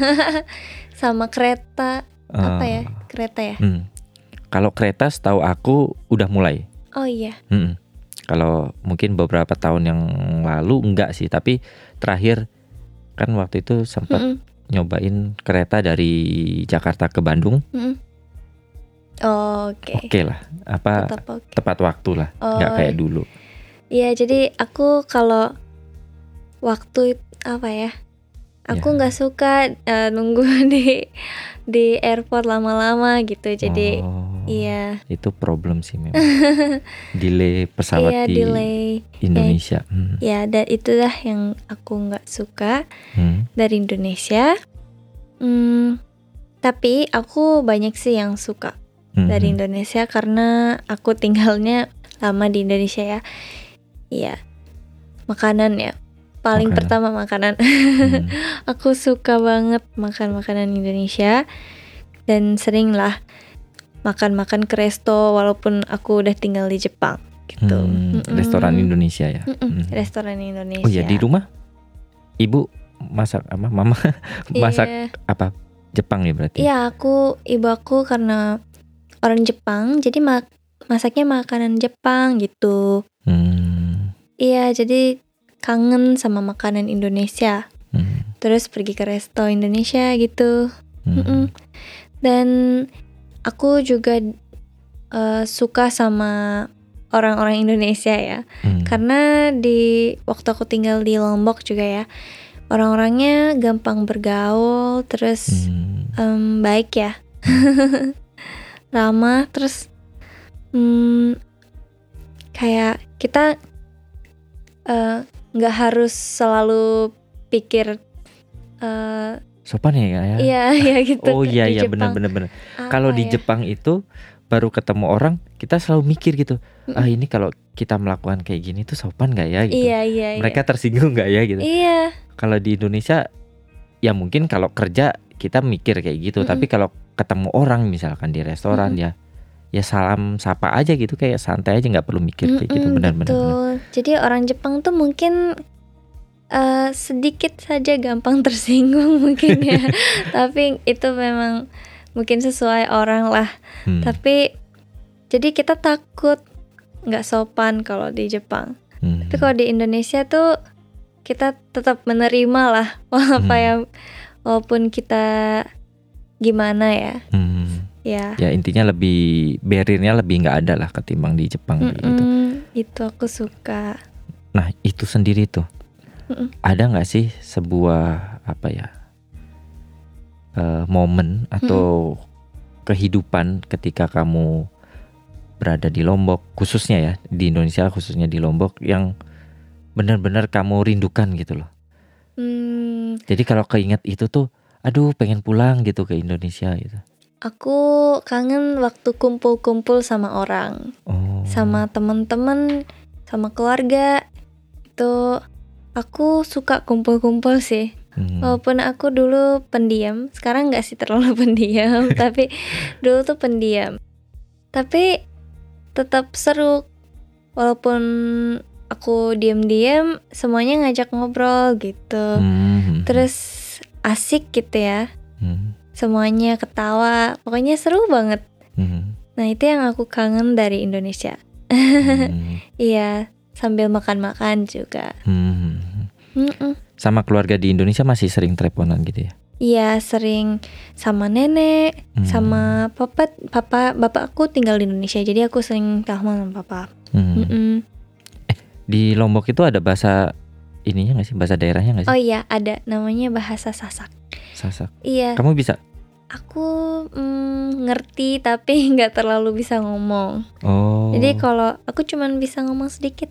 sama kereta apa Eh, ya kereta ya hmm. Kalau kereta setahu aku udah mulai. oh iya Mm-mm. Kalau mungkin beberapa tahun yang lalu enggak sih, tapi terakhir kan waktu itu sempat Mm-mm, nyobain kereta dari Jakarta ke Bandung. mm-mm. Oh, oke Oke lah, apa tetap oke tepat waktu lah, Oh, nggak kayak dulu. Iya, jadi aku kalau waktu apa ya? Aku Ya. nggak suka eh, nunggu di di airport lama-lama gitu. Jadi Oh, iya, itu problem sih memang. delay pesawat iya di delay. Indonesia. Hmm. Ya, dan itulah yang aku nggak suka Hmm. dari Indonesia. Hmm, tapi aku banyak sih yang suka dari Mhm. Indonesia karena aku tinggalnya lama di Indonesia ya. Iya. Makanan ya. Paling Makanan. pertama makanan. Hmm. aku suka banget makan makanan Indonesia dan sering lah makan-makan ke resto walaupun aku udah tinggal di Jepang gitu. Hmm, restoran Indonesia ya. Hmm. Restoran Indonesia. Oh ya di rumah ibu masak apa mama masak Iya. apa Jepang ya berarti? Iya, aku ibu aku karena orang Jepang, jadi mak masaknya makanan Jepang gitu. Hmm, Iya, jadi kangen sama makanan Indonesia. hmm, Terus pergi ke resto Indonesia gitu. hmm. Mm-mm. Dan aku juga eh, suka sama orang-orang Indonesia ya. Hmm. Karena di waktu aku tinggal di Lombok juga ya, orang-orangnya gampang bergaul, terus Hmm. em, baik ya ramah terus hmm, kayak kita eh, nggak harus selalu pikir eh, Sopan ya ya? iya iya gitu Oh iya iya benar benar benar. Kalau di ya? Jepang itu baru ketemu orang kita selalu mikir gitu. Ah ini kalau kita melakukan kayak gini tuh sopan nggak ya gitu. iya iya iya. Mereka tersinggung nggak ya gitu. iya Kalau di Indonesia ya mungkin kalau kerja kita mikir kayak gitu. Mm-mm. Tapi kalau ketemu orang misalkan di restoran ya ya salam sapa aja gitu kayak santai aja nggak perlu mikir kayak gitu Mm-mm, benar-benar. betul. jadi orang Jepang tuh mungkin eh, sedikit saja gampang tersinggung mungkin ya tapi itu memang mungkin sesuai orang lah Hmm, tapi jadi kita takut nggak sopan kalau di Jepang hmm. tapi kalau di Indonesia tuh kita tetap menerima lah apa Hmm. yang walaupun kita gimana ya Hmm. ya Ya intinya lebih barriernya lebih nggak ada lah ketimbang di Jepang kayak gitu. Itu aku suka Nah itu sendiri tuh Mm-mm. ada nggak sih sebuah apa ya eh, momen atau kehidupan ketika kamu berada di Lombok khususnya ya di Indonesia khususnya di Lombok yang benar-benar kamu rindukan gitu loh. Hmm, Jadi kalau keinget itu tuh, aduh pengen pulang gitu ke Indonesia gitu. aku kangen waktu kumpul-kumpul sama orang Oh. sama teman-teman sama keluarga itu aku suka kumpul-kumpul sih Hmm. Walaupun aku dulu pendiam, sekarang nggak sih terlalu pendiam, tapi dulu tuh pendiam. Tapi tetap seru, walaupun aku diam-diam, semuanya ngajak ngobrol gitu. Hmm. Terus asik gitu ya, Hmm. semuanya ketawa, pokoknya seru banget. Hmm. Nah itu yang aku kangen dari Indonesia. Hmm. Iya, sambil makan-makan juga. Hmm. Sama keluarga di Indonesia masih sering teleponan gitu ya. Iya sering sama nenek, Hmm. sama papa papa bapak aku tinggal di Indonesia jadi aku sering telepon sama papa Hmm. Mm-mm. Di Lombok itu ada bahasa ininya nggak sih? Bahasa daerahnya nggak sih? oh iya ada namanya bahasa sasak Sasak. iya Kamu bisa? aku mm, ngerti tapi nggak terlalu bisa ngomong Oh. jadi kalau aku cuman bisa ngomong sedikit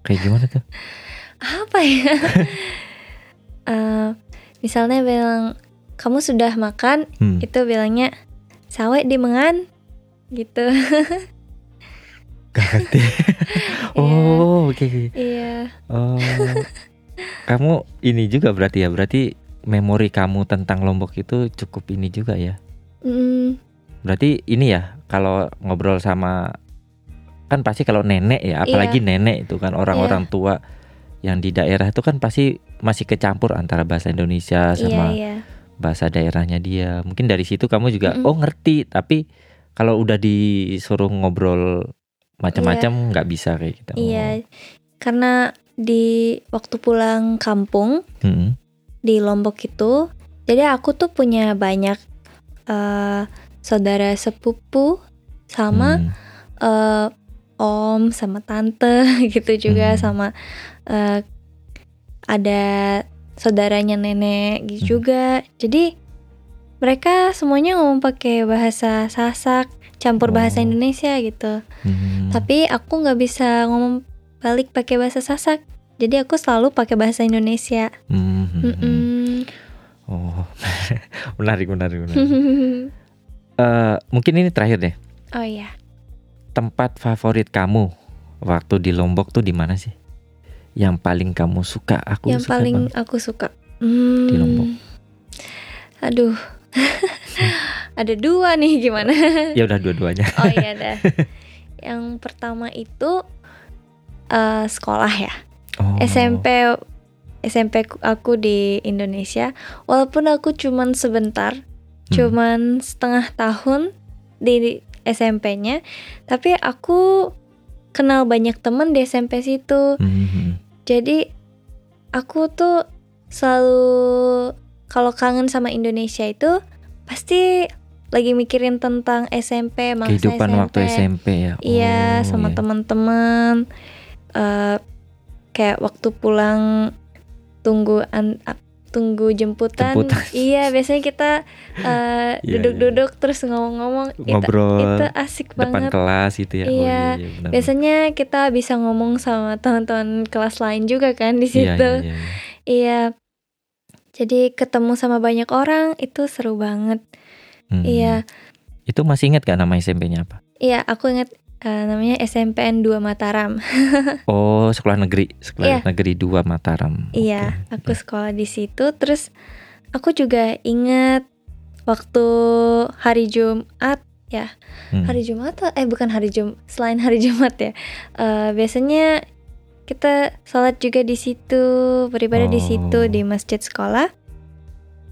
kayak gimana tuh? apa ya Eh, misalnya bilang kamu sudah makan Hmm. itu bilangnya sawek di mengan gitu Gak ngerti. oh, oke. oke. iya Oh. kamu ini juga berarti ya? Berarti memori kamu tentang Lombok itu cukup ini juga ya? Mm, Berarti ini ya kalau ngobrol sama kan pasti kalau nenek ya, apalagi nenek itu kan orang-orang tua yang di daerah itu kan pasti masih kecampur antara bahasa Indonesia iya sama iya bahasa daerahnya dia. Mungkin dari situ kamu juga Mm-mm. oh ngerti, tapi kalau udah disuruh ngobrol macam-macam nggak bisa kayak gitu. Iya, karena di waktu pulang kampung Oh. Mm-mm. di Lombok itu, jadi aku tuh punya banyak eh, saudara sepupu sama Hmm. eh, om sama tante gitu juga Hmm. sama eh, ada saudaranya nenek gitu Hmm. juga. Jadi mereka semuanya ngomong pakai bahasa Sasak, campur bahasa Oh. Indonesia gitu. Hmm. Tapi aku nggak bisa ngomong balik pakai bahasa Sasak. Jadi aku selalu pakai bahasa Indonesia. Hmm. Mm-mm. Oh, menarik, menarik, menarik. Eh, mungkin ini terakhir deh. oh iya. Tempat favorit kamu waktu di Lombok tuh di mana sih? Yang paling kamu suka? Aku yang suka paling banget. aku suka. Hmm, Di Lombok. Aduh. Ada dua nih gimana? Ya udah dua-duanya. oh iya dah. yang pertama itu eh, sekolah ya. Oh. SMP SMP ku- aku di Indonesia. Walaupun aku cuman sebentar, Hmm. cuman setengah tahun di SMP-nya, tapi aku kenal banyak temen di SMP situ. Mhm. Jadi aku tuh selalu kalau kangen sama Indonesia itu pasti lagi mikirin tentang SMP, masa Kehidupan SMP. waktu SMP ya. Iya, Oh, sama iya. teman-teman. Eh, kayak waktu pulang tunggu an- tunggu jemputan. Jemputan. Iya, biasanya kita eh, Iya, duduk-duduk terus ngomong-ngomong. Itu- Ngobrol Itu, asik depan banget. kelas itu ya. Iya, Oh, iya, iya, benar. Biasanya kita bisa ngomong sama teman-teman kelas lain juga kan di Iya, situ. iya, iya, iya. Iya. Jadi ketemu sama banyak orang itu seru banget. Hmm. Iya. Itu masih ingat gak nama SMP-nya apa? Iya, aku ingat eh, namanya SMPN 2 Mataram. Oh, sekolah negeri, sekolah Iya. negeri 2 Mataram. Iya, Oke, aku sekolah di situ. Terus aku juga ingat waktu hari Jumat ya. Hmm. Hari Jumat atau- eh bukan hari Jumat, selain hari Jumat ya. Eh, biasanya kita sholat juga di situ, beribadah di situ Oh. di masjid sekolah.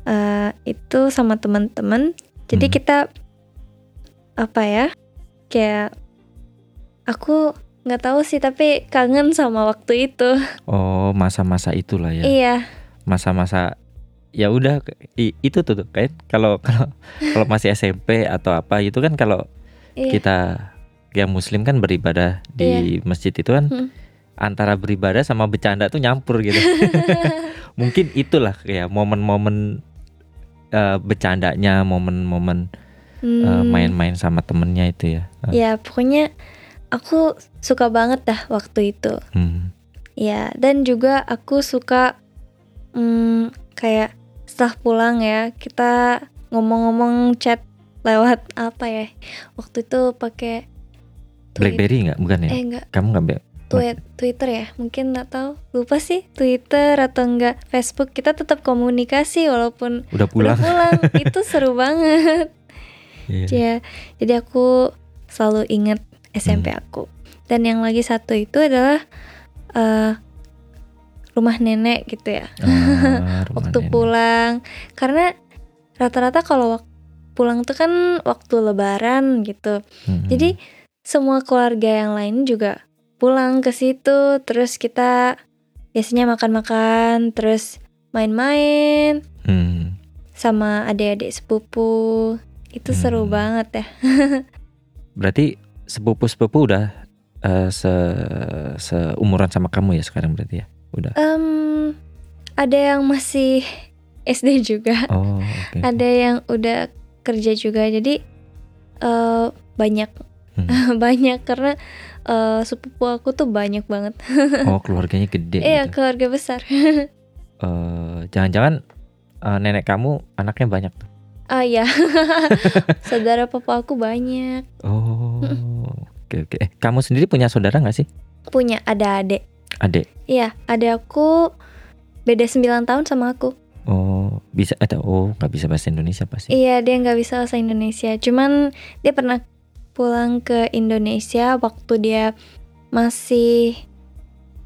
Eh, itu sama teman-teman. Jadi Hmm. kita apa ya? Kayak aku nggak tahu sih tapi kangen sama waktu itu. Oh, masa-masa itulah ya. Iya. Masa-masa ya udah itu tuh tuh, kayak kalau kalau kalau masih SMP atau apa itu kan kalau Iya. kita ya muslim kan beribadah di masjid itu kan Hmm. antara beribadah sama bercanda tuh nyampur gitu. Mungkin itulah kayak momen-momen eh, bercandanya, momen-momen eh, Hmm, main-main sama temennya itu ya. Eh, Ya, pokoknya aku suka banget dah waktu itu. hmm. Ya, dan juga aku suka hmm, kayak setelah pulang ya, kita ngomong-ngomong chat lewat apa ya? Waktu itu pakai BlackBerry nggak? Bukan ya? Eh enggak, Kamu nggak Twitter ya? Mungkin nggak tahu. Lupa sih Twitter atau enggak Facebook. Kita tetap komunikasi walaupun udah pulang? udah pulang. itu seru banget. Iya. Ya, jadi aku selalu ingat SMP Hmm. aku. Dan yang lagi satu itu adalah eh, rumah nenek gitu ya. Ah, waktu nenek. pulang, karena rata-rata kalau pulang tuh kan waktu Lebaran gitu. Mm-mm. Jadi semua keluarga yang lain juga pulang ke situ, terus kita biasanya makan-makan, terus main-main Hmm. sama adik-adik sepupu. Itu seru Hmm. banget ya. Berarti sepupu-sepupu udah eh, se seumuran sama kamu ya sekarang berarti ya? Udah. Em, ada yang masih SD juga, Oh, oke. ada yang udah kerja juga. Jadi eh, banyak Hmm. banyak karena eh, sepupu aku tuh banyak banget. Oh, keluarganya gede Iya, gitu. keluarga besar. Jangan-jangan eh, nenek kamu anaknya banyak tuh. Ah ya, saudara papa aku banyak. Oh, oke oke. Eh, kamu sendiri punya saudara nggak sih? Punya ada adik. Adik. Iya, ada aku beda 9 tahun sama aku. Oh, bisa ada. Oh, nggak bisa bahasa Indonesia pasti. Iya, dia nggak bisa bahasa Indonesia. Cuman dia pernah pulang ke Indonesia waktu dia masih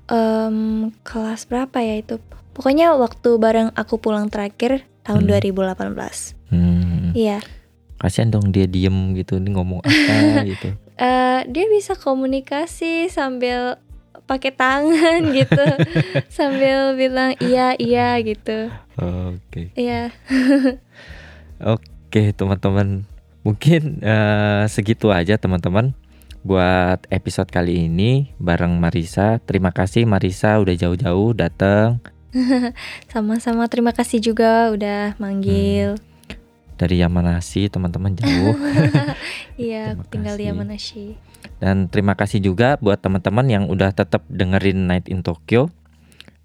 em, kelas berapa ya itu? Pokoknya waktu bareng aku pulang terakhir tahun Hmm. 2018. Hmm. Iya. Kasihan dong dia diem gitu, ini ngomong apa gitu. Eh, dia bisa komunikasi sambil pakai tangan gitu, sambil bilang iya iya gitu. Oke. Iya. Oke teman-teman Mungkin eh, segitu aja teman-teman Buat episode kali ini bareng Marisa Terima kasih Marisa udah jauh-jauh datang Sama-sama terima kasih juga udah manggil. dari Yamanashi teman-teman jauh Iya, tinggal di. Yamanashi. Dan terima kasih juga buat teman-teman yang udah tetap dengerin Night in Tokyo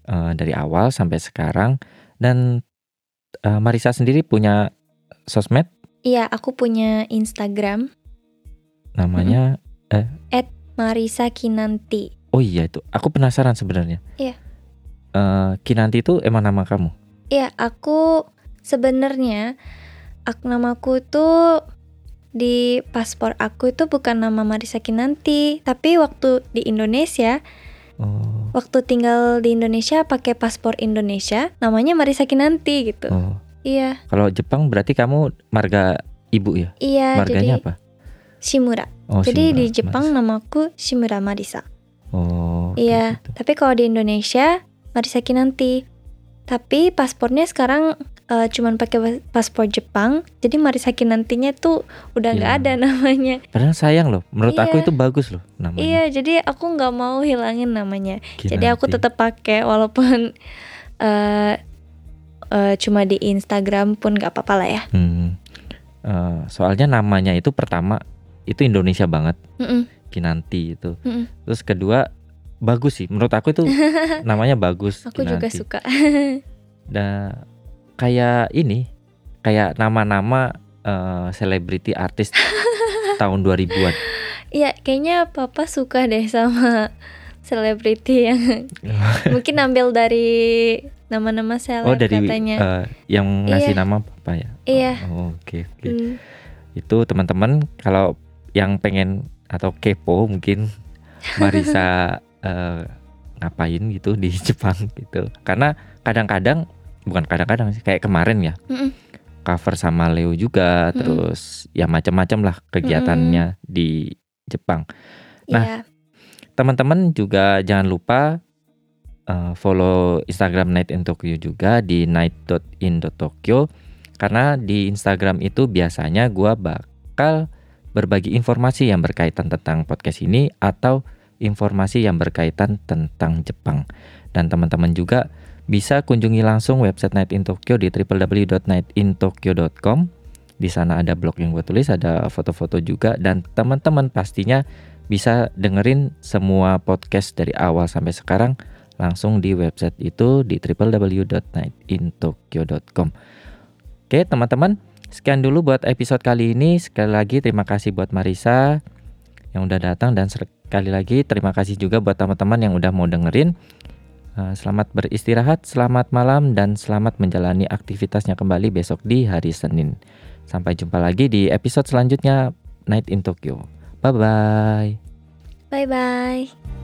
eh, Dari awal sampai sekarang Dan eh, Marisa sendiri punya sosmed Iya, aku punya Instagram namanya Marisa Kinanti. Oh iya itu. Aku penasaran sebenarnya. Iya. Eh, Kinanti itu emang nama kamu? Iya, aku sebenarnya ak namaku itu di paspor aku itu bukan nama Marisa Kinanti, tapi waktu di Indonesia, Oh. waktu tinggal di Indonesia pakai paspor Indonesia, namanya Marisa Kinanti gitu. Oh. Iya, Kalau Jepang berarti kamu marga ibu ya? iya Marganya jadi apa? Shimura. Oh, jadi Shimura, di Jepang Mas. namaku Shimura Marisa. Oh. Iya, gitu. tapi kalau di Indonesia Marisa Kinanti. Tapi paspornya sekarang eh, cuman pakai pas- paspor Jepang, jadi Marisa Kinantinya tuh udah nggak Iya. ada namanya. Padahal sayang loh. Menurut aku Iya. itu bagus loh namanya. Iya, jadi aku nggak mau hilangin namanya. Jadi aku Kinanti. tetap pakai walaupun eh eh, cuma di Instagram pun nggak apa-apa lah ya. Hmm. Eh, soalnya namanya itu pertama itu Indonesia banget, Mm-mm, Kinanti itu. mm-mm. Terus kedua bagus sih. Menurut aku itu namanya bagus. Aku juga Kinanti. suka. Dan kayak ini, kayak nama-nama eh, selebriti artis tahun 2000-an. Iya, kayaknya papa suka deh sama selebriti yang mungkin ambil dari nama-nama seleb Oh dari katanya. eh, yang ngasih Iya. nama apa ya? Iya. Oh, Oke oke. Hmm, Itu teman-teman kalau yang pengen atau kepo mungkin Marisa eh, ngapain gitu di Jepang gitu. Karena kadang-kadang bukan kadang-kadang sih kayak kemarin ya. Mm-mm. Cover sama Leo juga Mm-mm. terus ya macam-macam lah kegiatannya di Jepang. Nah, Iya. Teman-teman juga jangan lupa uh, follow Instagram Night in Tokyo juga di night.in.tokyo karena di Instagram itu biasanya gua bakal berbagi informasi yang berkaitan tentang podcast ini atau informasi yang berkaitan tentang Jepang. Dan teman-teman juga bisa kunjungi langsung website Night in Tokyo di www.nightintokyo.com. Di sana ada blog yang gue tulis, ada foto-foto juga dan teman-teman pastinya bisa dengerin semua podcast dari awal sampai sekarang langsung di website itu di www.nightintokyo.com. Oke, teman-teman, sekian dulu buat episode kali ini. Sekali lagi terima kasih buat Marisa yang udah datang dan sekali lagi terima kasih juga buat teman-teman yang udah mau dengerin. Eh, Selamat beristirahat, selamat malam dan selamat menjalani aktivitasnya kembali besok di hari Senin. Sampai jumpa lagi di episode selanjutnya Night in Tokyo. Bye bye. Bye bye.